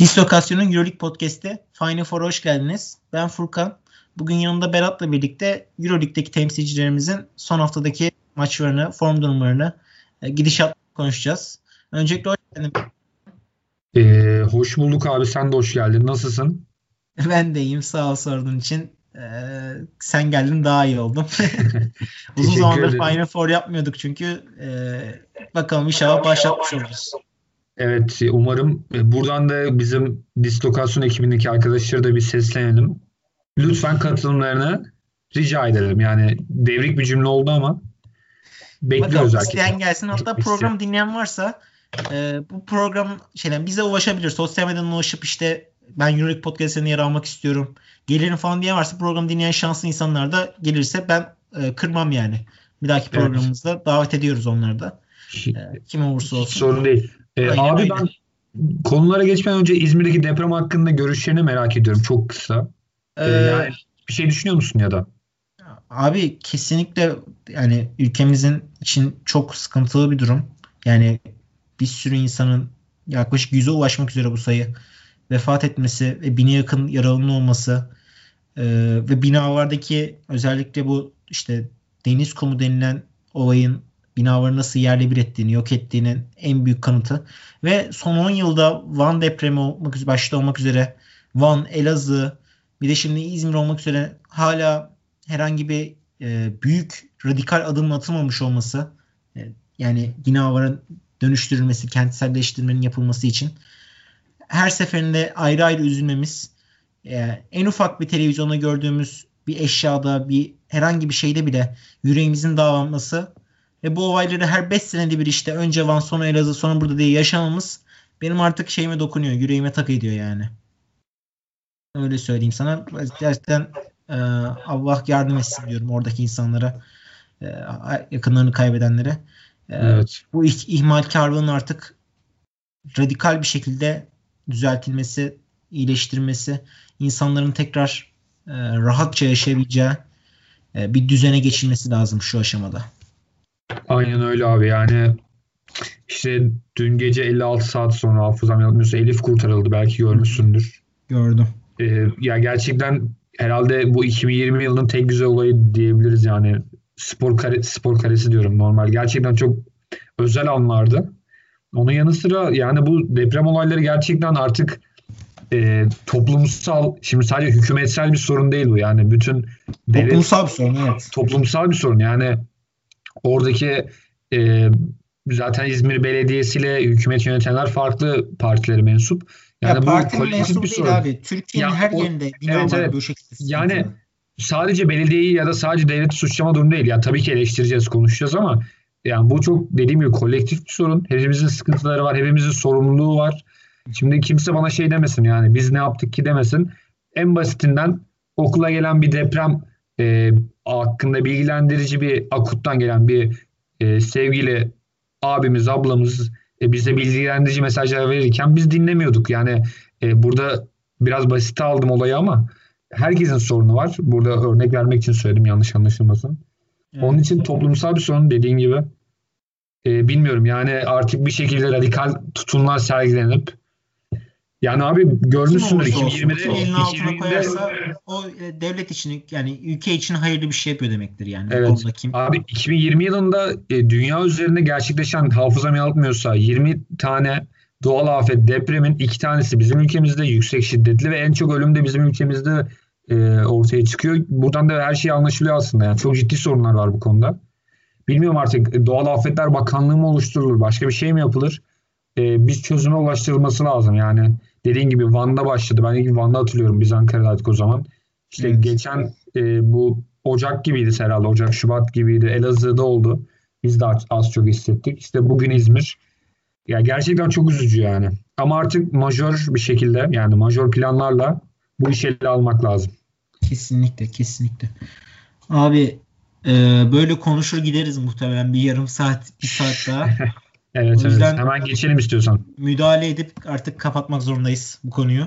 Dislokasyon'un Euroleague Podcast'te Final Four'a hoş geldiniz. Ben Furkan. Bugün yanımda Berat'la birlikte Euroleague'deki temsilcilerimizin son haftadaki maçlarını, form durumlarını, e, gidişat konuşacağız. Öncelikle hoş geldin. Ee, hoş bulduk abi. Sen de hoş geldin. Nasılsın? Ben de iyiyim. Sağ ol sorduğun için. Ee, sen geldin daha iyi oldum. Uzun zamandır Final Four yapmıyorduk çünkü. Ee, bakalım inşallah başlatmış oluruz. Evet umarım e, buradan da bizim dislokasyon ekibindeki arkadaşlara da bir seslenelim. Lütfen katılımlarını rica edelim. Yani devrik bir cümle oldu ama bekliyoruz herkese. İsteyen gelsin. Hatta program dinleyen varsa e, bu program şeyden bize ulaşabilir. Sosyal medyadan ulaşıp işte ben Euroleague Podcast'ine yer almak istiyorum. Gelirim falan diye varsa program dinleyen şanslı insanlar da gelirse ben e, kırmam yani. Bir dahaki programımızda evet. davet ediyoruz onları da. E, kim olursa olsun. Sorun değil. Ee, abi öyle. ben konulara geçmeden önce İzmir'deki deprem hakkında görüşlerini merak ediyorum çok kısa. Ee, ee, yani bir şey düşünüyor musun ya da? Abi kesinlikle yani ülkemizin için çok sıkıntılı bir durum. Yani bir sürü insanın yaklaşık yüze ulaşmak üzere bu sayı vefat etmesi ve bine yakın yaralının olması e, ve binalardaki özellikle bu işte deniz kumu denilen olayın binaları nasıl yerle bir ettiğini, yok ettiğinin en büyük kanıtı. Ve son 10 yılda Van depremi olmak üzere, başta olmak üzere Van, Elazığ, bir de şimdi İzmir olmak üzere hala herhangi bir e, büyük radikal adım atılmamış olması e, yani binaların dönüştürülmesi, kentselleştirmenin yapılması için her seferinde ayrı ayrı üzülmemiz e, en ufak bir televizyonda gördüğümüz bir eşyada bir herhangi bir şeyde bile yüreğimizin dağlanması ve bu olayları her 5 senede bir işte önce Van sonra Elazığ sonra burada diye yaşamamız benim artık şeyime dokunuyor. Yüreğime tak ediyor yani. Öyle söyleyeyim sana. Gerçekten e, Allah yardım etsin diyorum oradaki insanlara. E, yakınlarını kaybedenlere. E, evet. Bu ih, ihmalkarlığın artık radikal bir şekilde düzeltilmesi, iyileştirmesi, insanların tekrar e, rahatça yaşayabileceği e, bir düzene geçilmesi lazım şu aşamada. Aynen öyle abi yani işte dün gece 56 saat sonra hafızam yanılmıyorsa Elif kurtarıldı belki görmüşsündür. Gördüm. Ee, ya gerçekten herhalde bu 2020 yılının tek güzel olayı diyebiliriz yani spor kare, spor karesi diyorum normal. Gerçekten çok özel anlardı. Onun yanı sıra yani bu deprem olayları gerçekten artık e, toplumsal şimdi sadece hükümetsel bir sorun değil bu yani bütün devlet, toplumsal bir sorun evet. Toplumsal bir sorun yani Oradaki e, zaten İzmir Belediyesi ile hükümet yönetenler farklı partilere mensup. Yani ya bu partinin mensup bir değil abi. Türkiye'nin her yerinde bina evet, var evet. bu şekilde. Yani sadece belediyeyi ya da sadece devleti suçlama durum değil. Ya tabii ki eleştireceğiz, konuşacağız ama yani bu çok dediğim gibi kolektif bir sorun. Hepimizin sıkıntıları var, hepimizin sorumluluğu var. Şimdi kimse bana şey demesin yani biz ne yaptık ki demesin. En basitinden okula gelen bir deprem e, hakkında bilgilendirici bir akuttan gelen bir e, sevgili abimiz, ablamız e, bize bilgilendirici mesajlar verirken biz dinlemiyorduk. Yani e, burada biraz basit aldım olayı ama herkesin sorunu var. Burada örnek vermek için söyledim yanlış anlaşılmasın. Evet. Onun için toplumsal bir sorun dediğin gibi e, bilmiyorum yani artık bir şekilde radikal tutumlar sergilenip yani abi görmüşsündür 2020'de kim elini altına koyarsa o e, devlet için yani ülke için hayırlı bir şey yapıyor demektir yani. Evet. Kim... Abi 2020 yılında e, dünya üzerinde gerçekleşen hafızam yanıltmıyorsa 20 tane doğal afet depremin iki tanesi bizim ülkemizde yüksek şiddetli ve en çok ölüm de bizim ülkemizde e, ortaya çıkıyor. Buradan da her şey anlaşılıyor aslında. Yani çok ciddi sorunlar var bu konuda. Bilmiyorum artık Doğal Afetler Bakanlığı mı oluşturulur, başka bir şey mi yapılır? E, biz çözüme ulaştırılması lazım. Yani dediğin gibi Van'da başladı. Ben ilk Van'da hatırlıyorum biz Ankara'daydık o zaman. İşte evet. geçen e, bu Ocak gibiydi herhalde. Ocak, Şubat gibiydi. Elazığ'da oldu. Biz de az çok hissettik. İşte bugün İzmir. Ya gerçekten çok üzücü yani. Ama artık majör bir şekilde yani majör planlarla bu işi ele almak lazım. Kesinlikle, kesinlikle. Abi e, böyle konuşur gideriz muhtemelen bir yarım saat, bir saat daha. Evet, o yüzden evet. Hemen geçelim istiyorsan. Müdahale edip artık kapatmak zorundayız bu konuyu.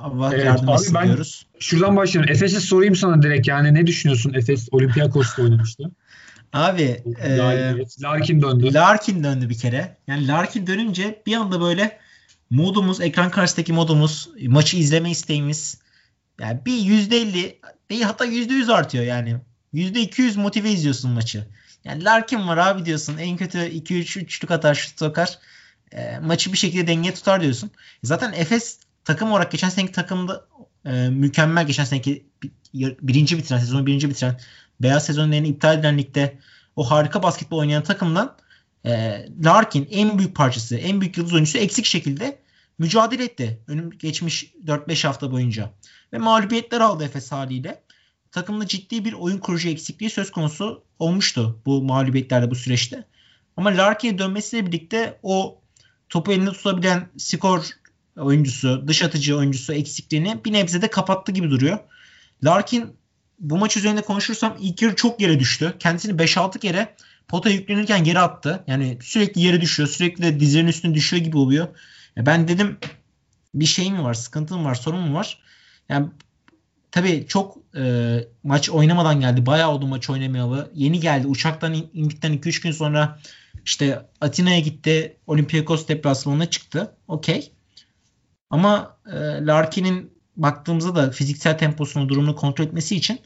Allah evet, yardım etsin ben diyoruz. Şuradan başlayalım. Efes'e sorayım sana direkt yani ne düşünüyorsun? Efes Olympiakos'ta oynamıştı. Abi e, Larkin döndü. Larkin döndü bir kere. Yani Larkin dönünce bir anda böyle modumuz, ekran karşısındaki modumuz, maçı izleme isteğimiz yani bir %50 değil hatta %100 artıyor yani. %200 motive izliyorsun maçı. Yani Larkin var abi diyorsun. En kötü 2-3 üçlük atar, şut sokar. E, maçı bir şekilde denge tutar diyorsun. Zaten Efes takım olarak geçen seneki takımda e, mükemmel geçen seneki birinci bitiren, sezonu birinci bitiren beyaz sezonlarını iptal edilen ligde o harika basketbol oynayan takımdan e, Larkin en büyük parçası, en büyük yıldız oyuncusu eksik şekilde mücadele etti. Önüm geçmiş 4-5 hafta boyunca. Ve mağlubiyetler aldı Efes haliyle. Takımda ciddi bir oyun kurucu eksikliği söz konusu olmuştu bu mağlubiyetlerde bu süreçte. Ama Larkin'e dönmesiyle birlikte o topu elinde tutabilen skor oyuncusu, dış atıcı oyuncusu eksikliğini bir nebze de kapattı gibi duruyor. Larkin bu maç üzerinde konuşursam ilk yarı çok yere düştü. Kendisini 5-6 kere pota yüklenirken geri attı. Yani sürekli yere düşüyor. Sürekli de dizlerin üstüne düşüyor gibi oluyor. Ben dedim bir şey mi var, sıkıntı mı var, sorun mu var? Yani tabii çok e, maç oynamadan geldi. Bayağı oldu maç oynamayalı. Yeni geldi. Uçaktan indikten 2-3 gün sonra işte Atina'ya gitti. Olympiakos deplasmanına çıktı. Okey. Ama e, Larkin'in baktığımızda da fiziksel temposunu, durumunu kontrol etmesi için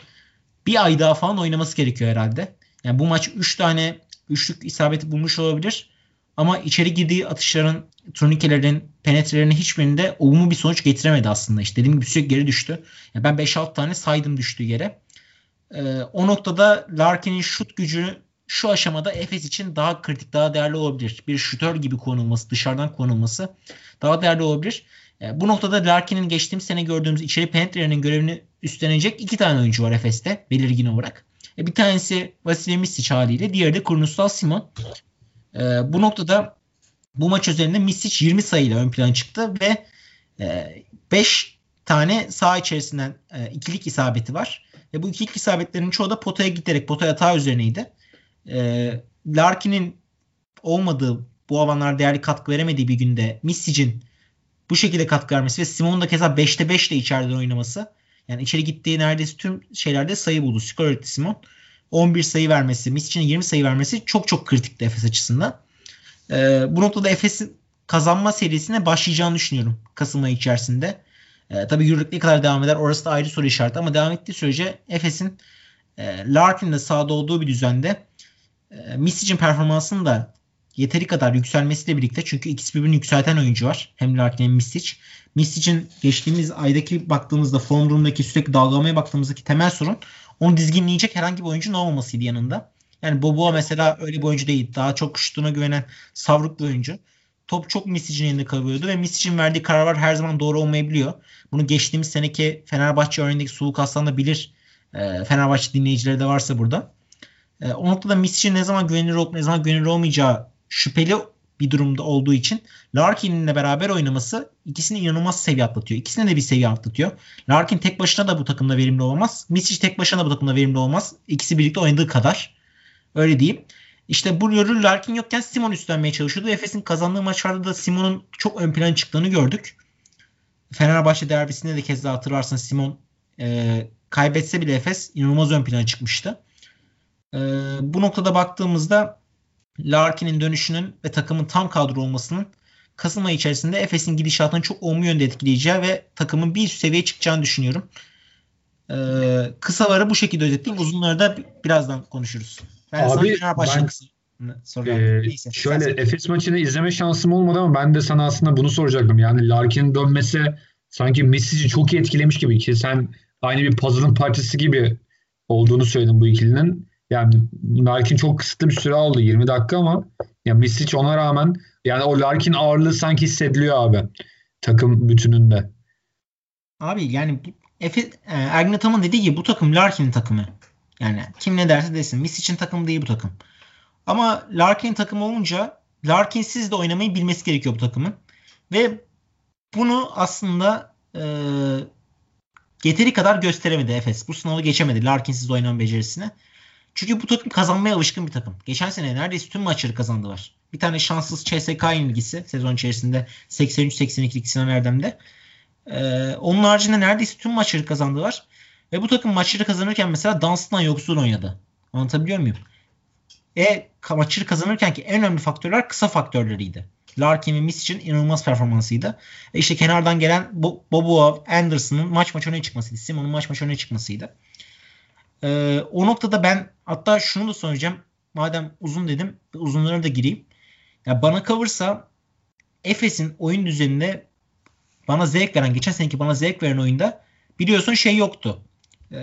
bir ay daha falan oynaması gerekiyor herhalde. Yani bu maç 3 tane üçlük isabeti bulmuş olabilir. Ama içeri girdiği atışların, turnikelerin, penetrelerinin hiçbirinde olumlu bir sonuç getiremedi aslında. İşte dediğim gibi sürekli geri düştü. Yani ben 5-6 tane saydım düştüğü yere. Ee, o noktada Larkin'in şut gücü şu aşamada Efes için daha kritik, daha değerli olabilir. Bir şutör gibi konulması, dışarıdan konulması daha değerli olabilir. E, bu noktada Larkin'in geçtiğimiz sene gördüğümüz içeri penetrelerinin görevini üstlenecek iki tane oyuncu var Efes'te belirgin olarak. E, bir tanesi Vasilij Misic haliyle, diğeri de Kurnuslav Simon. E, bu noktada bu maç üzerinde Misic 20 sayıyla ön plana çıktı ve 5 e, tane sağ içerisinden e, ikilik isabeti var. Ve bu ikilik isabetlerin çoğu da potaya giderek potaya hata üzerineydi. E, Larkin'in olmadığı bu alanlar değerli katkı veremediği bir günde Misic'in bu şekilde katkı vermesi ve Simon'un da keza 5'te 5 ile içeriden oynaması. Yani içeri gittiği neredeyse tüm şeylerde sayı buldu. Skor etti Simon. 11 sayı vermesi, Misic'in 20 sayı vermesi çok çok kritikti Efes açısından. Ee, bu noktada Efes'in kazanma serisine başlayacağını düşünüyorum Kasım ayı içerisinde. Ee, tabii yürürlük ne kadar devam eder orası da ayrı soru işareti ama devam ettiği sürece Efes'in e, Larkin'in de sahada olduğu bir düzende e, Misic'in performansını da yeteri kadar yükselmesiyle birlikte çünkü ikisi birbirini yükselten oyuncu var. Hem Larkin hem Mistic. Mistic'in geçtiğimiz aydaki baktığımızda form durumundaki sürekli dalgalamaya baktığımızdaki temel sorun onu dizginleyecek herhangi bir oyuncunun olmamasıydı yanında. Yani Boboa mesela öyle bir oyuncu değil. Daha çok şutuna güvenen savruk bir oyuncu. Top çok Misic'in elinde kalıyordu ve Misic'in verdiği kararlar her zaman doğru olmayabiliyor. Bunu geçtiğimiz seneki Fenerbahçe örneğindeki Suluk Aslan da bilir. E, Fenerbahçe dinleyicileri de varsa burada. E, o noktada Misic'in ne zaman güvenilir olup ne zaman güvenilir olmayacağı şüpheli bir durumda olduğu için Larkin'le beraber oynaması ikisini inanılmaz seviye atlatıyor. İkisine de bir seviye atlatıyor. Larkin tek başına da bu takımda verimli olamaz. Misic tek başına da bu takımda verimli olmaz. İkisi birlikte oynadığı kadar. Öyle diyeyim. İşte bu rolü Larkin yokken Simon üstlenmeye çalışıyordu. Efes'in kazandığı maçlarda da Simon'un çok ön plana çıktığını gördük. Fenerbahçe derbisinde de kez daha hatırlarsın Simon e, kaybetse bile Efes inanılmaz ön plana çıkmıştı. E, bu noktada baktığımızda Larkin'in dönüşünün ve takımın tam kadro olmasının Kasım ayı içerisinde Efes'in gidişatını çok olumlu yönde etkileyeceği ve takımın bir üst seviyeye çıkacağını düşünüyorum. Ee, kısaları bu şekilde özetleyeyim. Uzunları da birazdan konuşuruz. Ben Abi ben, ee, şöyle Efes maçını izleme şansım olmadı ama ben de sana aslında bunu soracaktım. Yani Larkin'in dönmesi sanki Messi'yi çok iyi etkilemiş gibi ki sen aynı bir puzzle'ın parçası gibi olduğunu söyledin bu ikilinin. Yani Larkin çok kısıtlı bir süre aldı 20 dakika ama ya Misic ona rağmen yani o Larkin ağırlığı sanki hissediliyor abi takım bütününde. Abi yani Efe, e, Ergin Ataman dediği gibi bu takım Larkin'in takımı. Yani kim ne derse desin. Misic'in takımı değil bu takım. Ama Larkin'in takımı olunca Larkin'siz de oynamayı bilmesi gerekiyor bu takımın. Ve bunu aslında e, yeteri kadar gösteremedi Efes. Bu sınavı geçemedi Larkin'siz oynama becerisine. Çünkü bu takım kazanmaya alışkın bir takım. Geçen sene neredeyse tüm maçları kazandılar. Bir tane şanssız CSK yenilgisi sezon içerisinde 83-82'lik Sinan Erdem'de. Ee, onun haricinde neredeyse tüm maçları kazandılar. Ve bu takım maçları kazanırken mesela Dunstan yoksul oynadı. Anlatabiliyor muyum? E maçları kazanırken ki en önemli faktörler kısa faktörleriydi. Larkin ve Misic'in inanılmaz performansıydı. E işte kenardan gelen Bobo Anderson'ın maç maç öne çıkmasıydı. Simon'un maç maç öne çıkmasıydı. Ee, o noktada ben hatta şunu da söyleyeceğim. Madem uzun dedim uzunlara da gireyim. Ya bana kalırsa Efes'in oyun düzeninde bana zevk veren, geçen seneki bana zevk veren oyunda biliyorsun şey yoktu. E,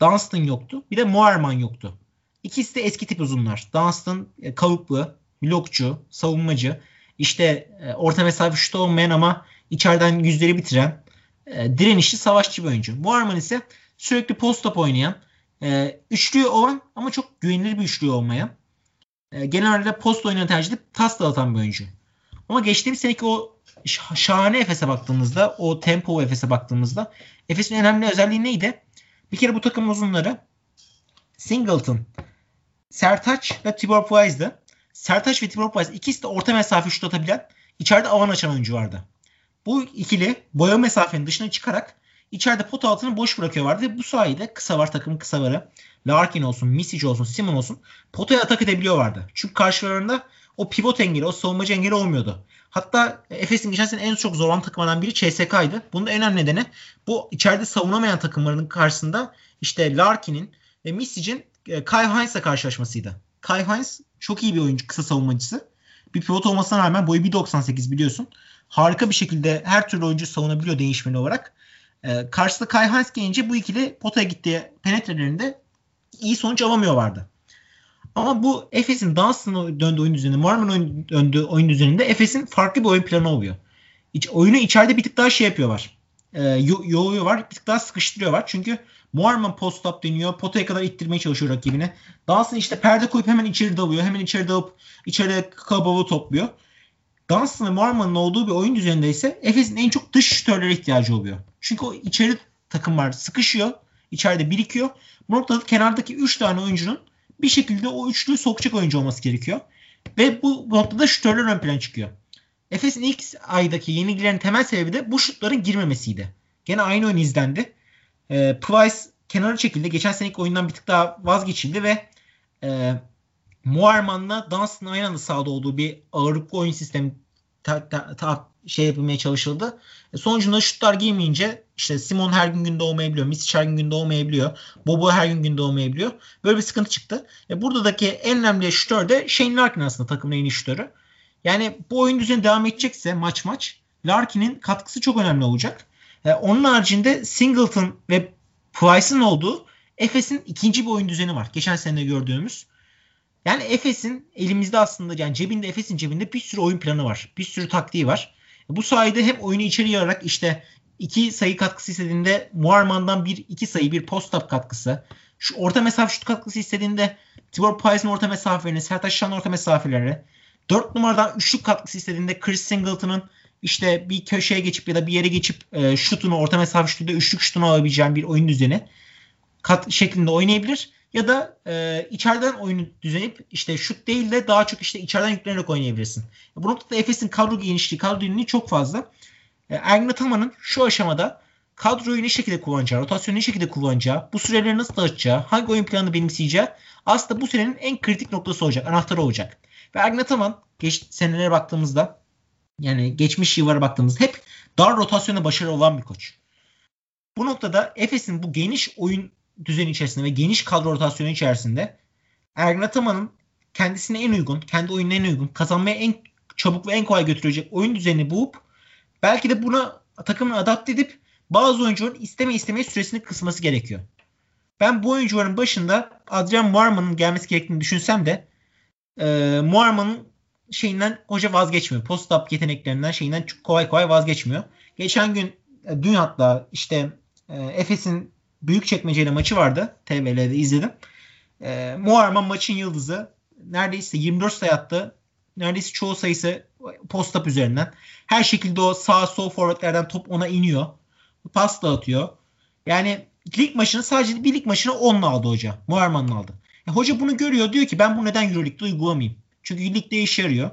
Dunstan yoktu. Bir de Moerman yoktu. İkisi de eski tip uzunlar. Dunstan e, kalıplı, blokçu, savunmacı. İşte e, orta mesafe şutu olmayan ama içeriden yüzleri bitiren e, direnişli savaşçı bir oyuncu. Moerman ise sürekli post-up oynayan, e, üçlü olan ama çok güvenilir bir üçlü olmayan, e, genelde post oynayan tercih edip tas dağıtan bir oyuncu. Ama geçtiğimiz seneki o şahane Efes'e baktığımızda, o tempo Efes'e baktığımızda Efes'in önemli özelliği neydi? Bir kere bu takımın uzunları Singleton, Sertaç ve Tibor Plyce'dı. Sertaç ve Tibor Plyce ikisi de orta mesafe şut atabilen, içeride avan açan oyuncu vardı. Bu ikili boya mesafenin dışına çıkarak içeride pot altını boş bırakıyorlardı ve bu sayede kısa var takımın kısa varı. Larkin olsun, Misic olsun, Simon olsun potaya atak edebiliyorlardı. Çünkü karşılarında o pivot engeli, o savunmacı engeli olmuyordu. Hatta Efes'in geçen sene en çok zorlanan takımlardan biri CSK'ydı. Bunun en önemli nedeni bu içeride savunamayan takımların karşısında işte Larkin'in ve Misic'in e, Kai Hines'la karşılaşmasıydı. Kai Hines çok iyi bir oyuncu, kısa savunmacısı. Bir pivot olmasına rağmen boyu 1.98 biliyorsun. Harika bir şekilde her türlü oyuncu savunabiliyor değişmeli olarak. Ee, karşısında Kai Hines gelince bu ikili potaya gittiği penetrelerinde iyi sonuç alamıyorlardı. Ama bu Efes'in Dunstan'a döndüğü oyun düzeninde, Marmon döndüğü oyun düzeninde Efes'in farklı bir oyun planı oluyor. İç, oyunu içeride bir tık daha şey yapıyorlar. E, yo- var, bir tık daha sıkıştırıyorlar. Çünkü Muharman post up deniyor. Potaya kadar ittirmeye çalışıyor rakibine. Dunstan işte perde koyup hemen içeri dalıyor. Hemen içeri dalıp içeride kabalığı topluyor. Dunstan ve Muharman'ın olduğu bir oyun düzeninde ise Efes'in en çok dış şütörlere ihtiyacı oluyor. Çünkü o içeri takımlar sıkışıyor. içeride birikiyor. Bu noktada kenardaki 3 tane oyuncunun bir şekilde o üçlüyü sokacak oyuncu olması gerekiyor. Ve bu noktada şutörler ön plan çıkıyor. Efes'in ilk aydaki yenilgilerin temel sebebi de bu şutların girmemesiydi. Gene aynı oyun izlendi. E, Price kenara çekildi. Geçen seneki oyundan bir tık daha vazgeçildi ve e, Muarman'la Dunstan aynı anda sahada olduğu bir ağırlıklı oyun sistemi ta, ta, ta, şey yapılmaya çalışıldı. E, sonucunda şutlar girmeyince işte Simon her gün günde olmayabiliyor. Misic her gün günde olmayabiliyor. Bobo her gün günde olmayabiliyor. Böyle bir sıkıntı çıktı. E, buradaki en önemli şutör de Shane Larkin aslında takımın en iyi şutörü. Yani bu oyun düzeni devam edecekse maç maç Larkin'in katkısı çok önemli olacak. E, onun haricinde Singleton ve Price'ın olduğu Efes'in ikinci bir oyun düzeni var. Geçen sene gördüğümüz. Yani Efes'in elimizde aslında yani cebinde Efes'in cebinde bir sürü oyun planı var. Bir sürü taktiği var. Bu sayede hem oyunu içeri yararak işte iki sayı katkısı istediğinde Muarman'dan bir iki sayı bir post-up katkısı. Şu orta mesafe şut katkısı istediğinde Tibor Payes'in orta mesafelerini, Sertaç Şan'ın orta mesafelerini. Dört numaradan üçlük katkısı istediğinde Chris Singleton'ın işte bir köşeye geçip ya da bir yere geçip e, şutunu orta mesafe şutunda üçlük şutunu alabileceğin bir oyun düzeni kat şeklinde oynayabilir. Ya da e, içeriden oyunu düzenleyip işte şut değil de daha çok işte içeriden yüklenerek oynayabilirsin. Bu noktada Efes'in kadro genişliği, kadro derinliği çok fazla. E, Ergin Ataman'ın şu aşamada kadroyu ne şekilde kullanacağı, rotasyonu ne şekilde kullanacağı, bu süreleri nasıl dağıtacağı, hangi oyun planını benimseyeceği aslında bu senenin en kritik noktası olacak, anahtarı olacak. Ve Ergin Ataman geç senelere baktığımızda yani geçmiş yıllara baktığımızda hep dar rotasyona başarılı olan bir koç. Bu noktada Efes'in bu geniş oyun düzeni içerisinde ve geniş kadro rotasyonu içerisinde Ergin Ataman'ın kendisine en uygun, kendi oyununa en uygun, kazanmaya en çabuk ve en kolay götürecek oyun düzenini bulup belki de buna takımını adapte edip bazı oyuncuların isteme istemeye süresini kısması gerekiyor. Ben bu oyuncuların başında Adrian Muarman'ın gelmesi gerektiğini düşünsem de e, Muarman'ın şeyinden hoca vazgeçmiyor. Post-up yeteneklerinden şeyinden çok kolay kolay vazgeçmiyor. Geçen gün e, dün hatta işte e, Efes'in büyük çekmeceyle maçı vardı. TVL'de izledim. E, Muharman maçın yıldızı. Neredeyse 24 sayı attı. Neredeyse çoğu sayısı post-up üzerinden. Her şekilde o sağ sol forvetlerden top ona iniyor. Pas da atıyor. Yani lig maçını sadece bir lig maçını onunla aldı hoca. Muharman'la aldı. E, hoca bunu görüyor. Diyor ki ben bunu neden Euroleague'de uygulamayayım? Çünkü ligde işe yarıyor.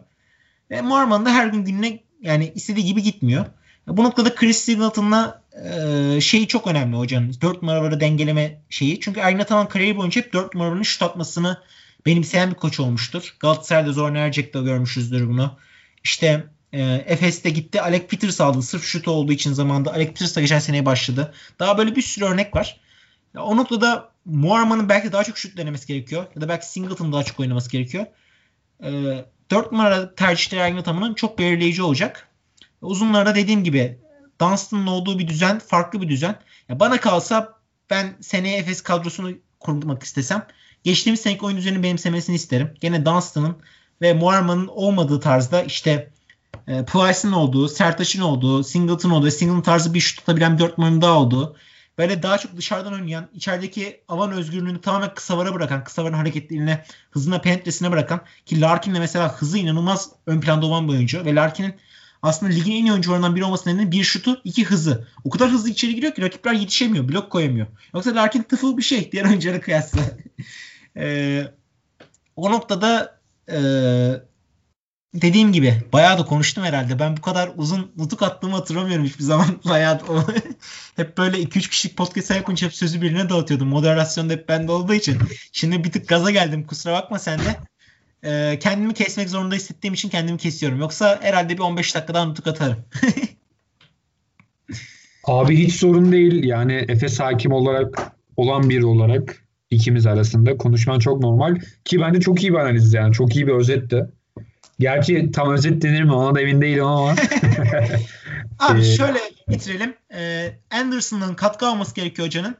Ve Muharman da her gün gününe yani istediği gibi gitmiyor. Bu noktada Chris Singleton'la e, şeyi çok önemli hocanın. 4 numaraları dengeleme şeyi. Çünkü Ergin Ataman kariyeri boyunca hep 4 numaraların şut atmasını benimseyen bir koç olmuştur. Galatasaray'da Zorn Ercek'te görmüşüzdür bunu. İşte E, Efes'te gitti. Alec Peters aldı. Sırf şutu olduğu için zamanda. Alec Peters da geçen seneye başladı. Daha böyle bir sürü örnek var. Ya, o noktada Muarman'ın belki daha çok şut denemesi gerekiyor. Ya da belki Singleton'ın daha çok oynaması gerekiyor. E, 4 numara tercihleri Ergin Ataman'ın çok belirleyici olacak. Uzunlarda dediğim gibi Dunstan'ın olduğu bir düzen farklı bir düzen. Ya bana kalsa ben seneye Efes kadrosunu kurmak istesem geçtiğimiz seneki oyun düzenini benimsemesini isterim. Gene Dunstan'ın ve Muarman'ın olmadığı tarzda işte e, Plyce'ın olduğu, Sertaç'ın olduğu, Singleton olduğu, Singleton tarzı bir şut tutabilen bir dört numaranın daha olduğu böyle daha çok dışarıdan oynayan, içerideki alan özgürlüğünü tamamen kısa vara bırakan, kısa varın hareketlerine, hızına, penetresine bırakan ki Larkin'le mesela hızı inanılmaz ön planda olan bir oyuncu ve Larkin'in aslında ligin en iyi oyuncularından biri olması nedeni bir şutu, iki hızı. O kadar hızlı içeri giriyor ki rakipler yetişemiyor, blok koyamıyor. Yoksa Larkin tıfıl bir şey diğer oyunculara kıyasla. ee, o noktada e, dediğim gibi bayağı da konuştum herhalde. Ben bu kadar uzun nutuk attığımı hatırlamıyorum hiçbir zaman. Bayağı hep böyle 2-3 kişilik podcast yapınca hep sözü birine dağıtıyordum. Moderasyon da hep bende olduğu için. Şimdi bir tık gaza geldim. Kusura bakma sen de. Ee, kendimi kesmek zorunda hissettiğim için kendimi kesiyorum. Yoksa herhalde bir 15 dakikadan nutuk atarım. Abi hiç sorun değil. Yani Efes hakim olarak olan biri olarak ikimiz arasında konuşman çok normal. Ki bence çok iyi bir analiz yani. Çok iyi bir özet de. Gerçi tam özet denir mi ona da emin değilim ama. Abi ee, şöyle bitirelim. Ee, Anderson'ın katkı alması gerekiyor hocanın.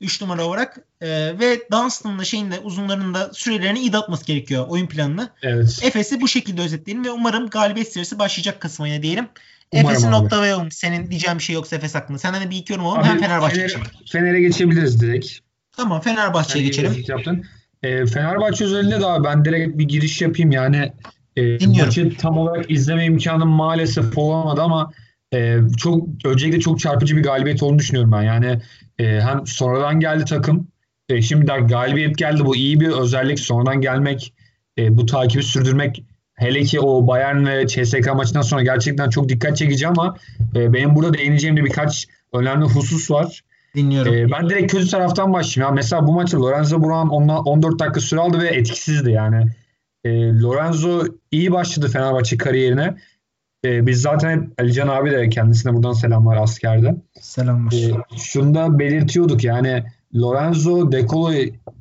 3 numara olarak e, ve Dunstan'ın şeyin de uzunlarında sürelerini iyi dağıtması gerekiyor oyun planını. Evet. Efes'i bu şekilde özetleyelim ve umarım galibiyet serisi başlayacak Kasım ayına diyelim. Efes'i noktalayalım. Senin diyeceğin bir şey yoksa Efes hakkında. Senden de bir iki yorum alalım. Hem Fenerbahçe'ye Fener, Fener'e geçebiliriz direkt. Tamam Fenerbahçe'ye geçelim. Yaptın. E, Fenerbahçe özelinde daha ben direkt bir giriş yapayım. Yani e, maçı tam olarak izleme imkanım maalesef olamadı ama e, çok öncelikle çok çarpıcı bir galibiyet olduğunu düşünüyorum ben. Yani e, hem sonradan geldi takım. E, şimdi daha galibiyet geldi. Bu iyi bir özellik. Sonradan gelmek, e, bu takibi sürdürmek hele ki o Bayern ve CSK maçından sonra gerçekten çok dikkat çekici ama e, benim burada değineceğim de birkaç önemli husus var. Dinliyorum. E, ben direkt kötü taraftan başlayayım. Ya mesela bu maçı Lorenzo Brown 14 dakika süre aldı ve etkisizdi yani. E, Lorenzo iyi başladı Fenerbahçe kariyerine. E, biz zaten Alican abi de kendisine buradan selamlar askerde. Selamlar. E, şunu da belirtiyorduk yani Lorenzo Decolo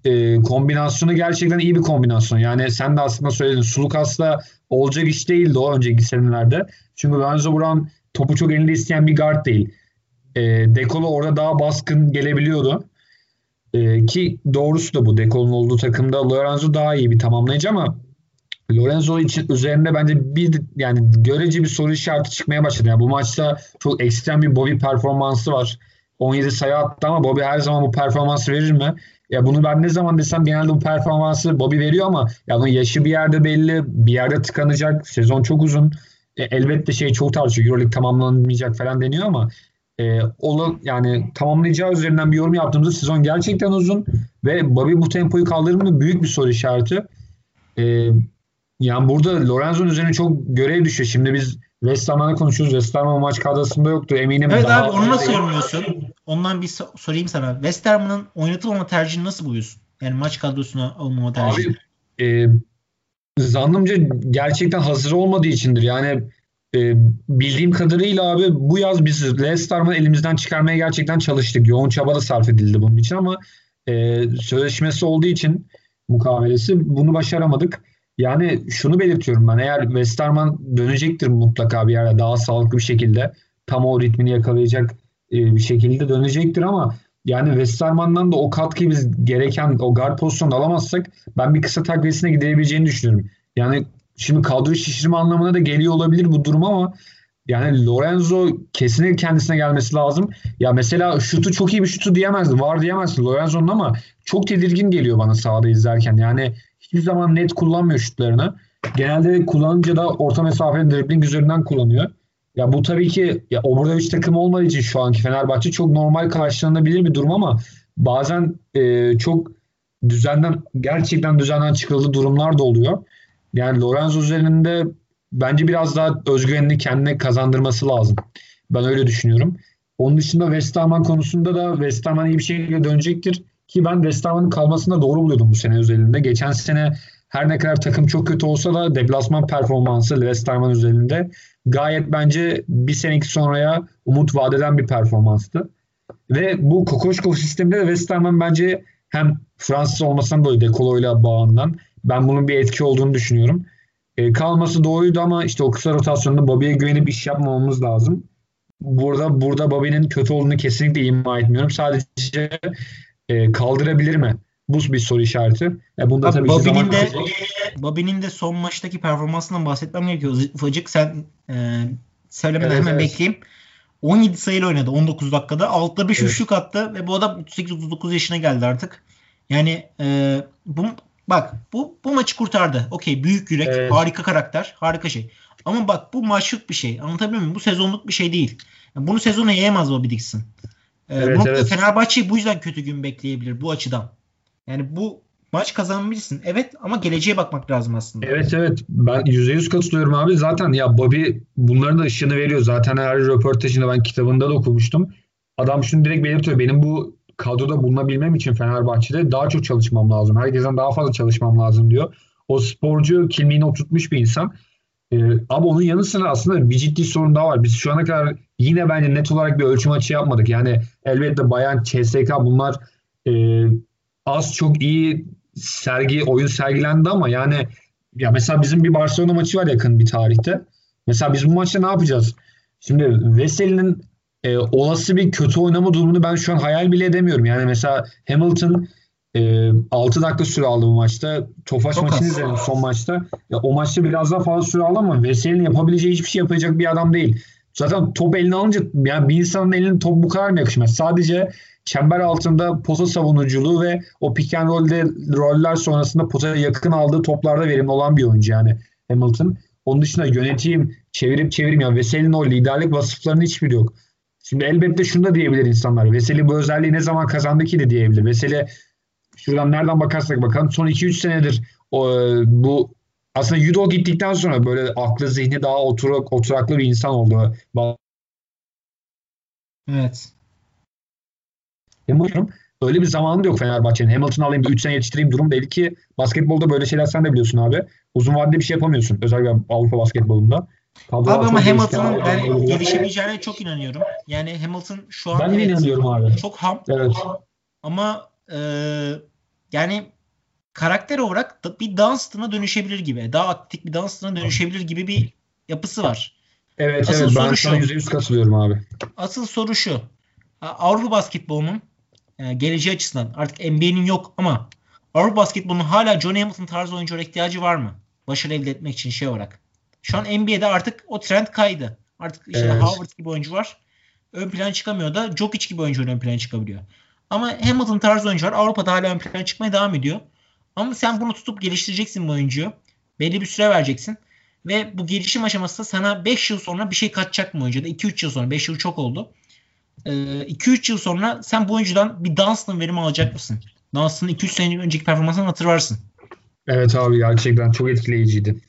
e, kombinasyonu gerçekten iyi bir kombinasyon. Yani sen de aslında söyledin. Sulukas'la olacak iş değildi o önceki senelerde. Çünkü Lorenzo Brown topu çok elinde isteyen bir guard değil. E, Decolo orada daha baskın gelebiliyordu. E, ki doğrusu da bu. Decolo'nun olduğu takımda Lorenzo daha iyi bir tamamlayıcı ama Lorenzo için üzerinde bence bir yani görece bir soru işareti çıkmaya başladı. Yani bu maçta çok ekstrem bir Bobby performansı var. 17 sayı attı ama Bobby her zaman bu performansı verir mi? Ya bunu ben ne zaman desem genelde bu performansı Bobby veriyor ama ya bunun yaşı bir yerde belli, bir yerde tıkanacak. Sezon çok uzun. E, elbette şey çok tartışıyor. EuroLeague tamamlanmayacak falan deniyor ama e, onu yani tamamlayacağı üzerinden bir yorum yaptığımızda sezon gerçekten uzun ve Bobby bu tempoyu kaldırır mı? Büyük bir soru işareti. E, yani burada Lorenzo'nun üzerine çok görev düşüyor. Şimdi biz West Ham'la konuşuyoruz. West Ham maç kadrosunda yoktu. Eminim Evet abi onu nasıl yorumluyorsun? Ondan bir sorayım sana. West Ham'ın oynatılmama tercihini nasıl buluyorsun? Yani maç kadrosuna alınmama tercihini. Abi e, zannımca gerçekten hazır olmadığı içindir. Yani e, bildiğim kadarıyla abi bu yaz biz Leicester'ı elimizden çıkarmaya gerçekten çalıştık. Yoğun çaba da sarf edildi bunun için ama e, sözleşmesi olduğu için mukavelesi bunu başaramadık. Yani şunu belirtiyorum ben. Eğer Westerman dönecektir mutlaka bir yerde daha sağlıklı bir şekilde tam o ritmini yakalayacak e, bir şekilde dönecektir ama yani Westerman'dan da o katkıyı biz gereken o guard pozisyonda alamazsak ben bir kısa takviyesine gidebileceğini düşünüyorum. Yani şimdi kadro şişirme anlamına da geliyor olabilir bu durum ama yani Lorenzo kesinlikle kendisine gelmesi lazım. Ya mesela şutu çok iyi bir şutu diyemezdim. Var diyemezsin Lorenzo'nun ama çok tedirgin geliyor bana sahada izlerken. Yani hiçbir zaman net kullanmıyor şutlarını. Genelde kullanınca da orta mesafeli dribbling üzerinden kullanıyor. Ya bu tabii ki ya Obradoviç takım olmadığı için şu anki Fenerbahçe çok normal karşılanabilir bir durum ama bazen e, çok düzenden gerçekten düzenden çıkıldığı durumlar da oluyor. Yani Lorenzo üzerinde bence biraz daha özgüvenini kendine kazandırması lazım. Ben öyle düşünüyorum. Onun dışında West Ham konusunda da West Ham iyi bir şekilde dönecektir. Ki ben West Ham'ın kalmasını doğru buluyordum bu sene özelinde. Geçen sene her ne kadar takım çok kötü olsa da deplasman performansı West Ham'ın üzerinde gayet bence bir seneki sonraya umut vadeden bir performanstı. Ve bu Kokoşkov sisteminde de West Ham'ın bence hem Fransız olmasından dolayı Dekolo'yla bağından ben bunun bir etki olduğunu düşünüyorum. E, kalması doğruydu ama işte o kısa rotasyonda Bobby'ye güvenip iş yapmamamız lazım. Burada burada Bobby'nin kötü olduğunu kesinlikle ima etmiyorum. Sadece e, kaldırabilir mi? Bu bir soru işareti. E, bunda Abi, tabii Bobby'nin de Bobby'nin de son maçtaki performansından bahsetmem gerekiyor. Ufacık sen e, söylemeden evet, hemen evet. bekleyeyim. 17 sayıyla oynadı 19 dakikada. Altta bir evet. üçlük attı ve bu adam 38-39 yaşına geldi artık. Yani e, bu bak bu bu maçı kurtardı. Okey büyük yürek, evet. harika karakter, harika şey. Ama bak bu maçlık bir şey. Anlatabiliyor muyum? Bu sezonluk bir şey değil. Yani bunu sezona yayamaz Bobby Dixon. Ee, evet, evet. Fenerbahçe bu yüzden kötü gün bekleyebilir bu açıdan. Yani bu maç kazanabilirsin. Evet ama geleceğe bakmak lazım aslında. Evet evet. Ben %100 katılıyorum abi. Zaten ya Bobby bunların da ışığını veriyor. Zaten her röportajında ben kitabında da okumuştum. Adam şunu direkt belirtiyor. Benim bu kadroda bulunabilmem için Fenerbahçe'de daha çok çalışmam lazım. Herkesten daha fazla çalışmam lazım diyor. O sporcu kimliğini oturtmuş bir insan. Ee, ama onun yanı sıra aslında bir ciddi sorun daha var. Biz şu ana kadar yine bence net olarak bir ölçüm açı yapmadık. Yani elbette Bayan, CSK bunlar e, az çok iyi sergi, oyun sergilendi ama yani ya mesela bizim bir Barcelona maçı var yakın bir tarihte. Mesela biz bu maçta ne yapacağız? Şimdi Veseli'nin e, olası bir kötü oynama durumunu ben şu an hayal bile edemiyorum. Yani mesela Hamilton e, 6 dakika süre aldı bu maçta. Tofaş Çok maçını izledim son maçta. Ya, o maçta biraz daha fazla süre aldı ama Veseli'nin yapabileceği hiçbir şey yapacak bir adam değil. Zaten top eline alınca yani bir insanın elinin top bu kadar mı yakışmaz? Sadece çember altında pota savunuculuğu ve o pick and roll'de roller sonrasında potaya yakın aldığı toplarda verimli olan bir oyuncu yani Hamilton. Onun dışında yöneteyim, çevirip çevireyim yani Veseli'nin o liderlik vasıflarının hiçbiri yok. Şimdi elbette şunu da diyebilir insanlar. Veseli bu özelliği ne zaman kazandı ki de diyebilir. Veseli şuradan nereden bakarsak bakalım son 2-3 senedir o, bu aslında judo gittikten sonra böyle aklı zihni daha oturak, oturaklı bir insan oldu. Evet. Hamilton öyle bir zamanı da yok Fenerbahçe'nin. Hamilton alayım 3 sene yetiştireyim durum değil ki basketbolda böyle şeyler sen de biliyorsun abi. Uzun vadede bir şey yapamıyorsun. Özellikle Avrupa basketbolunda. Kadro abi ama Hamilton'ın ben gelişebileceğine çok inanıyorum. Yani Hamilton şu an ben evet, inanıyorum abi. çok ham. Evet. Ama e, yani karakter olarak da bir Dunstan'a dönüşebilir gibi. Daha aktif bir Dunstan'a dönüşebilir gibi bir yapısı var. Evet Asıl evet ben sana %100 katılıyorum abi. Asıl soru şu. Avrupa basketbolunun e, geleceği açısından artık NBA'nin yok ama Avrupa basketbolunun hala John Hamilton tarzı oyunculara ihtiyacı var mı? Başarı elde etmek için şey olarak. Şu an NBA'de artık o trend kaydı. Artık işte evet. Howard gibi oyuncu var. Ön plan çıkamıyor da Jokic gibi oyuncu ön plan çıkabiliyor. Ama Hamilton tarzı oyuncular Avrupa'da hala ön plan çıkmaya devam ediyor. Ama sen bunu tutup geliştireceksin bu oyuncuyu. Belli bir süre vereceksin. Ve bu gelişim aşamasında sana 5 yıl sonra bir şey katacak mı oyuncuda? 2-3 yıl sonra. 5 yıl çok oldu. 2-3 ee, yıl sonra sen bu oyuncudan bir Dunstan verimi alacak mısın? Dunstan'ın 2-3 sene önceki performansını hatırlarsın. Evet abi gerçekten çok etkileyiciydi.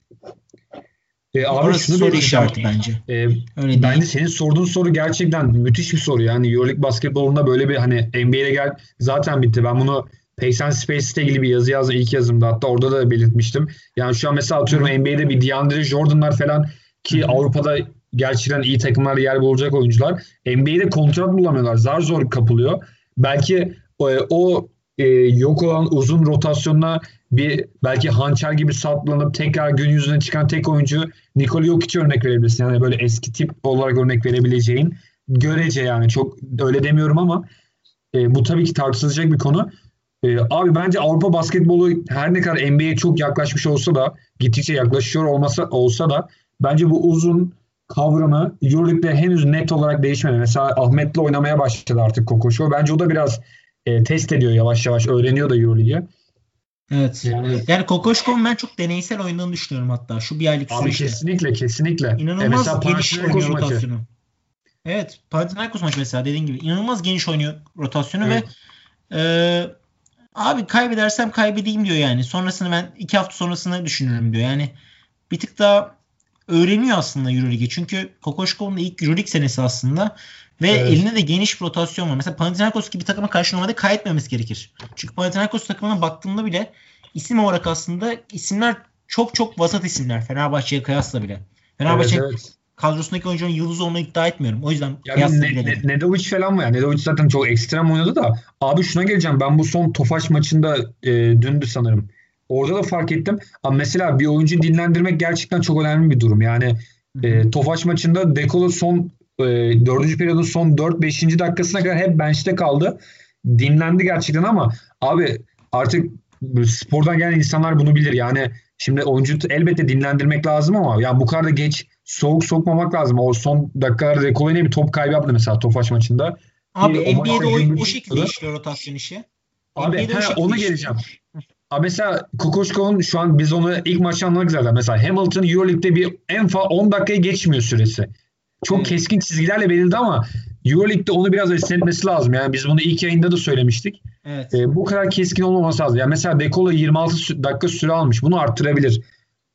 E, abi Orası şunu soru işareti bence. E, Öyle bence değil. senin sorduğun soru gerçekten müthiş bir soru. Yani Euroleague basketbolunda böyle bir hani NBA'ye gel zaten bitti. Ben bunu Pace and Space ile ilgili bir yazı yazdım ilk yazımda. Hatta orada da belirtmiştim. Yani şu an mesela atıyorum Hı. NBA'de bir DeAndre Jordan'lar falan ki Hı. Avrupa'da gerçekten iyi takımlar yer bulacak oyuncular. NBA'de kontrat bulamıyorlar. Zar zor kapılıyor. Belki e, o e, yok olan uzun rotasyonuna bir belki hançer gibi saplanıp tekrar gün yüzüne çıkan tek oyuncu Nikola Jokic örnek verebilirsin. Yani böyle eski tip olarak örnek verebileceğin görece yani çok öyle demiyorum ama e, bu tabii ki tartışılacak bir konu. E, abi bence Avrupa basketbolu her ne kadar NBA'ye çok yaklaşmış olsa da gittikçe yaklaşıyor olmasa olsa da bence bu uzun kavramı Euroleague'de henüz net olarak değişmedi. Mesela Ahmet'le oynamaya başladı artık Kokoşo. Bence o da biraz e, test ediyor yavaş yavaş. Öğreniyor da Euroleague'i. Evet. Yani, yani Kokoşkov'un ben çok deneysel oynadığını düşünüyorum hatta. Şu bir aylık Abi süreçte. kesinlikle kesinlikle. İnanılmaz e geniş oynuyor rotasyonu. Evet. Panathinaikos maçı mesela dediğin gibi. inanılmaz geniş oynuyor rotasyonu evet. ve e, abi kaybedersem kaybedeyim diyor yani. Sonrasını ben iki hafta sonrasını düşünürüm diyor. Yani bir tık daha öğreniyor aslında Euroleague'i. Çünkü Kokoşkov'un da ilk Euroleague senesi aslında. Ve evet. eline de geniş bir rotasyon var. Mesela Panathinaikos gibi takıma karşı normalde kaybetmemesi gerekir. Çünkü Panathinaikos takımına baktığımda bile isim olarak aslında isimler çok çok vasat isimler Fenerbahçe'ye kıyasla bile. Fenerbahçe evet, evet. kadrosundaki oyuncunun yıldız olduğunu iddia etmiyorum. O yüzden ya kıyasla ne, bile ne, Nedovic falan mı ya? Nedovic zaten çok ekstrem oynadı da. Abi şuna geleceğim. Ben bu son Tofaş maçında e, dündü sanırım. Orada da fark ettim. Ama mesela bir oyuncu dinlendirmek gerçekten çok önemli bir durum. Yani e, Tofaş maçında Dekolo son e, 4. periyodun son 4-5. dakikasına kadar hep bench'te kaldı. Dinlendi gerçekten ama abi artık spordan gelen insanlar bunu bilir. Yani şimdi oyuncu elbette dinlendirmek lazım ama ya bu kadar da geç soğuk sokmamak lazım. O son dakikalarda Dekolo bir top kaybı yaptı mesela Tofaş maçında. Abi bir, NBA'de o, o, şekilde işliyor rotasyon işi. Abi he, ona geleceğim. Abi mesela Kukoşkov'un şu an biz onu ilk maçta anladık zaten. Mesela Hamilton Euroleague'de bir en fazla 10 dakikaya geçmiyor süresi. Çok keskin çizgilerle belirledi ama Euroleague'de onu biraz esnetmesi lazım. Yani biz bunu ilk yayında da söylemiştik. Evet. Ee, bu kadar keskin olmaması lazım. Yani mesela Dekola 26 dakika süre almış. Bunu arttırabilir.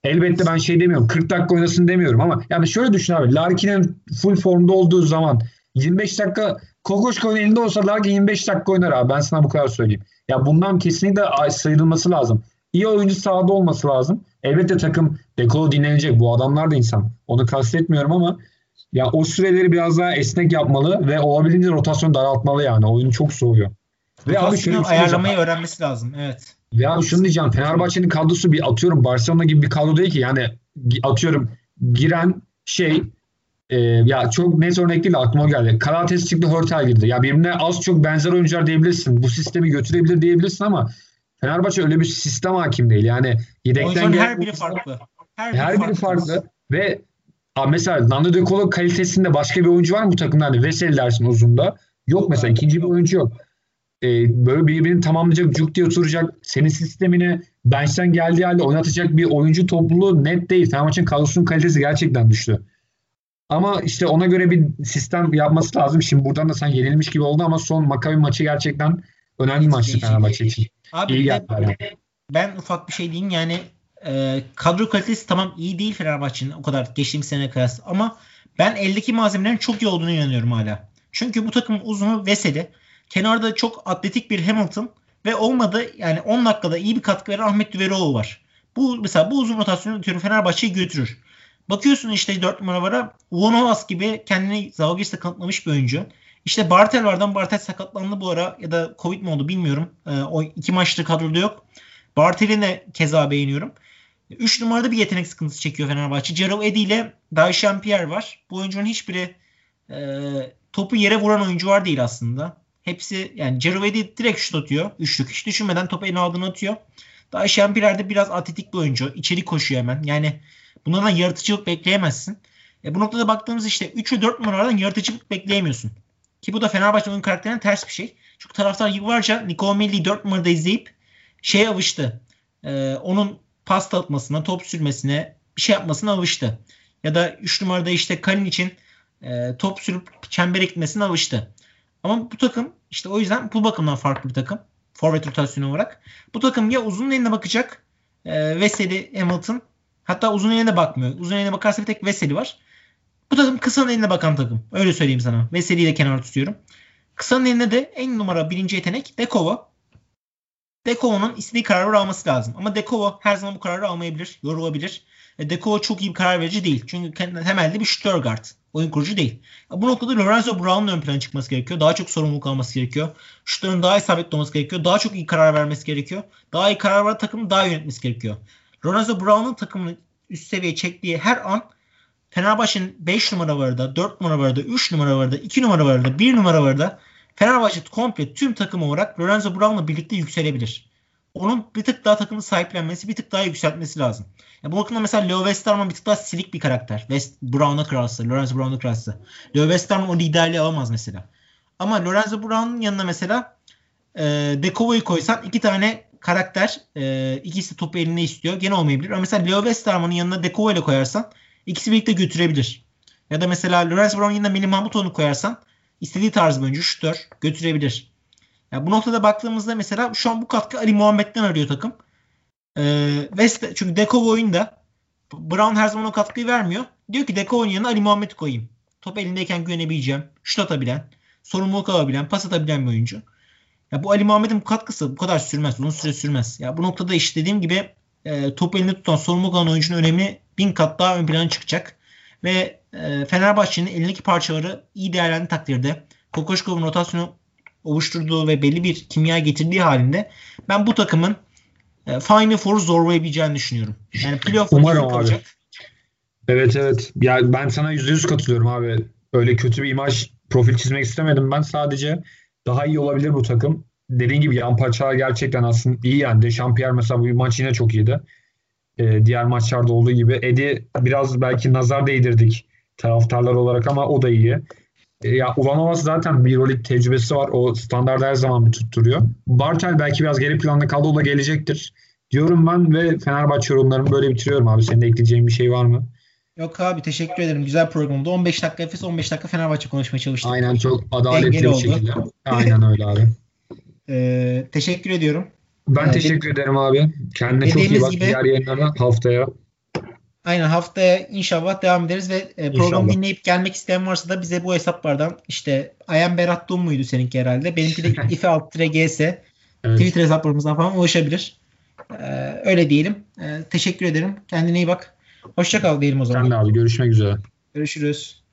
Elbette ben şey demiyorum. 40 dakika oynasın demiyorum ama yani şöyle düşün abi. Larkin'in full formda olduğu zaman 25 dakika Kokoşko'nun elinde olsa Larkin 25 dakika oynar abi. Ben sana bu kadar söyleyeyim. Ya bundan kesinlikle sıyrılması lazım. İyi oyuncu sahada olması lazım. Elbette takım dekolo dinlenecek. Bu adamlar da insan. Onu kastetmiyorum ama ya o süreleri biraz daha esnek yapmalı ve olabildiğince rotasyon daraltmalı yani. Oyunu çok soğuyor. Ve abi şöyle şey ayarlamayı öğrenmesi lazım. Evet. Ve abi şunu diyeceğim. Fenerbahçe'nin kadrosu bir atıyorum Barcelona gibi bir kadro değil ki. Yani atıyorum giren şey e, ya çok net örnek değil aklıma geldi. Karates çıktı Hörtel girdi. Ya birbirine az çok benzer oyuncular diyebilirsin. Bu sistemi götürebilir diyebilirsin ama Fenerbahçe öyle bir sistem hakim değil. Yani yedekten her biri farklı. Her, her biri, biri farklı. farklı. Ve Abi mesela Nando De Colo kalitesinde başka bir oyuncu var mı bu takımda? Hani Veseli dersin uzunda. Yok mesela ikinci bir oyuncu yok. Ee, böyle birbirini tamamlayacak, cuk diye oturacak, senin sistemini bench'ten geldiği halde oynatacak bir oyuncu topluluğu net değil. Fenerbahçe'nin kadrosunun kalitesi gerçekten düştü. Ama işte ona göre bir sistem yapması lazım. Şimdi buradan da sen yenilmiş gibi oldu ama son Makabi maçı gerçekten önemli maçtı Fenerbahçe için. Abi İyi ben, ben ufak bir şey diyeyim yani e, kadro kalitesi tamam iyi değil Fenerbahçe'nin o kadar geçtiğimiz sene kıyasla ama ben eldeki malzemelerin çok iyi olduğunu inanıyorum hala. Çünkü bu takım uzunu Veseli. Kenarda çok atletik bir Hamilton ve olmadı yani 10 dakikada iyi bir katkı veren Ahmet Düveroğlu var. Bu mesela bu uzun rotasyonu diyorum Fenerbahçe'yi götürür. Bakıyorsun işte 4 numaralara Vonovas gibi kendini Zalgiris'te kanıtlamış bir oyuncu. İşte Bartel vardan Bartel sakatlandı bu ara ya da Covid mi oldu bilmiyorum. Ee, o iki maçtır kadroda yok. Bartel'i de keza beğeniyorum. 3 numarada bir yetenek sıkıntısı çekiyor Fenerbahçe. Cerov Edi ile Daishan Pierre var. Bu oyuncunun hiçbiri e, topu yere vuran oyuncu var değil aslında. Hepsi yani Cerov Edi direkt şut atıyor. Üçlük. Hiç düşünmeden topu eline aldığını atıyor. Daishan Pierre de biraz atletik bir oyuncu. İçeri koşuyor hemen. Yani bunlardan yaratıcılık bekleyemezsin. E bu noktada baktığımız işte 3 ve 4 numaralardan yaratıcılık bekleyemiyorsun. Ki bu da Fenerbahçe oyun karakterine ters bir şey. Çünkü taraftar yıllarca Nicolo Melli'yi 4 numarada izleyip şey alıştı. Ee, onun pasta atmasına, top sürmesine, bir şey yapmasına alıştı. Ya da 3 numarada işte Kalin için e, top sürüp çembere gitmesine alıştı. Ama bu takım işte o yüzden bu bakımdan farklı bir takım. Forvet rotasyonu olarak. Bu takım ya uzun eline bakacak e, Veseli, Hamilton. Hatta uzun eline bakmıyor. Uzun eline bakarsa bir tek Veseli var. Bu takım kısanın eline bakan takım. Öyle söyleyeyim sana. Veseli'yi de kenara tutuyorum. Kısanın eline de en numara birinci yetenek Dekova. Dekova'nın istediği kararı alması lazım. Ama Dekova her zaman bu kararı almayabilir, yorulabilir. E, Dekova çok iyi bir karar verici değil. Çünkü temelde bir shooter guard. Oyun kurucu değil. Bu noktada Lorenzo Brown'un ön plana çıkması gerekiyor. Daha çok sorumluluk alması gerekiyor. Şutların daha isabetli olması gerekiyor. Daha çok iyi karar vermesi gerekiyor. Daha iyi karar ver takımı daha yönetmesi gerekiyor. Lorenzo Brown'un takımını üst seviyeye çektiği her an Fenerbahçe'nin 5 numara var da, 4 numara var da, 3 numara var da, 2 numara var da, 1 numara var da Fenerbahçe komple tüm takım olarak Lorenzo Brown'la birlikte yükselebilir. Onun bir tık daha takımı sahiplenmesi, bir tık daha yükseltmesi lazım. Ya bu bakımda mesela Leo Westerman bir tık daha silik bir karakter. West Brown'a kıyasla, Lorenzo Brown'a kıyasla. Leo Westerman o liderliği alamaz mesela. Ama Lorenzo Brown'un yanına mesela e, Dekova'yı koysan iki tane karakter e, ikisi topu elinde istiyor. Gene olmayabilir. Ama mesela Leo Westerman'ın yanına Dekova ile koyarsan ikisi birlikte götürebilir. Ya da mesela Lorenzo Brown'un yanına Melih Mahmutoğlu'nu koyarsan istediği tarz bir oyuncu şutör götürebilir. Yani bu noktada baktığımızda mesela şu an bu katkı Ali Muhammed'den arıyor takım. Ee, West, çünkü Dekov oyunda Brown her zaman o katkıyı vermiyor. Diyor ki Dekov'un yanına Ali Muhammed koyayım. Top elindeyken güvenebileceğim. Şut atabilen, sorumluluk alabilen, pas atabilen bir oyuncu. Ya bu Ali Muhammed'in bu katkısı bu kadar sürmez. Uzun süre sürmez. Ya bu noktada işte dediğim gibi e, top elinde tutan sorumluluk alan oyuncunun önemi bin kat daha ön plana çıkacak. Ve e, Fenerbahçe'nin elindeki parçaları iyi değerlendiği takdirde Kokoşkov'un rotasyonu oluşturduğu ve belli bir kimya getirdiği halinde ben bu takımın e, Final Four'u zorlayabileceğini düşünüyorum. Yani playoff Umarım abi. Evet evet. Ya ben sana %100 katılıyorum abi. Öyle kötü bir imaj profil çizmek istemedim. Ben sadece daha iyi olabilir bu takım. Dediğin gibi yan parçalar gerçekten aslında iyi yani. Şampiyer mesela bu maç yine çok iyiydi. Ee, diğer maçlarda olduğu gibi. Edi biraz belki nazar değdirdik taraftarlar olarak ama o da iyi. Ee, ya Ulanovas zaten bir Euroleague tecrübesi var. O standarda her zaman bir tutturuyor. Bartel belki biraz geri planda kaldı. O da gelecektir. Diyorum ben ve Fenerbahçe yorumlarımı böyle bitiriyorum abi. Senin de ekleyeceğin bir şey var mı? Yok abi teşekkür ederim. Güzel programda. 15 dakika Efes 15 dakika Fenerbahçe konuşmaya çalıştık. Aynen çok adaletli Dengeli bir oldu. şekilde. Aynen öyle abi. ee, teşekkür ediyorum. Ben ee, teşekkür ederim abi. Kendine çok iyi bak. Gibi, Diğer yayınlara haftaya. Aynen haftaya inşallah devam ederiz ve e, programı dinleyip gelmek isteyen varsa da bize bu hesaplardan işte Ayhan Berat Dum muydu seninki herhalde? Benimki de ife alt gs evet. Twitter hesaplarımızdan falan ulaşabilir. Ee, öyle diyelim. Ee, teşekkür ederim. Kendine iyi bak. Hoşça kal diyelim o zaman. Sen de abi görüşmek üzere. Görüşürüz.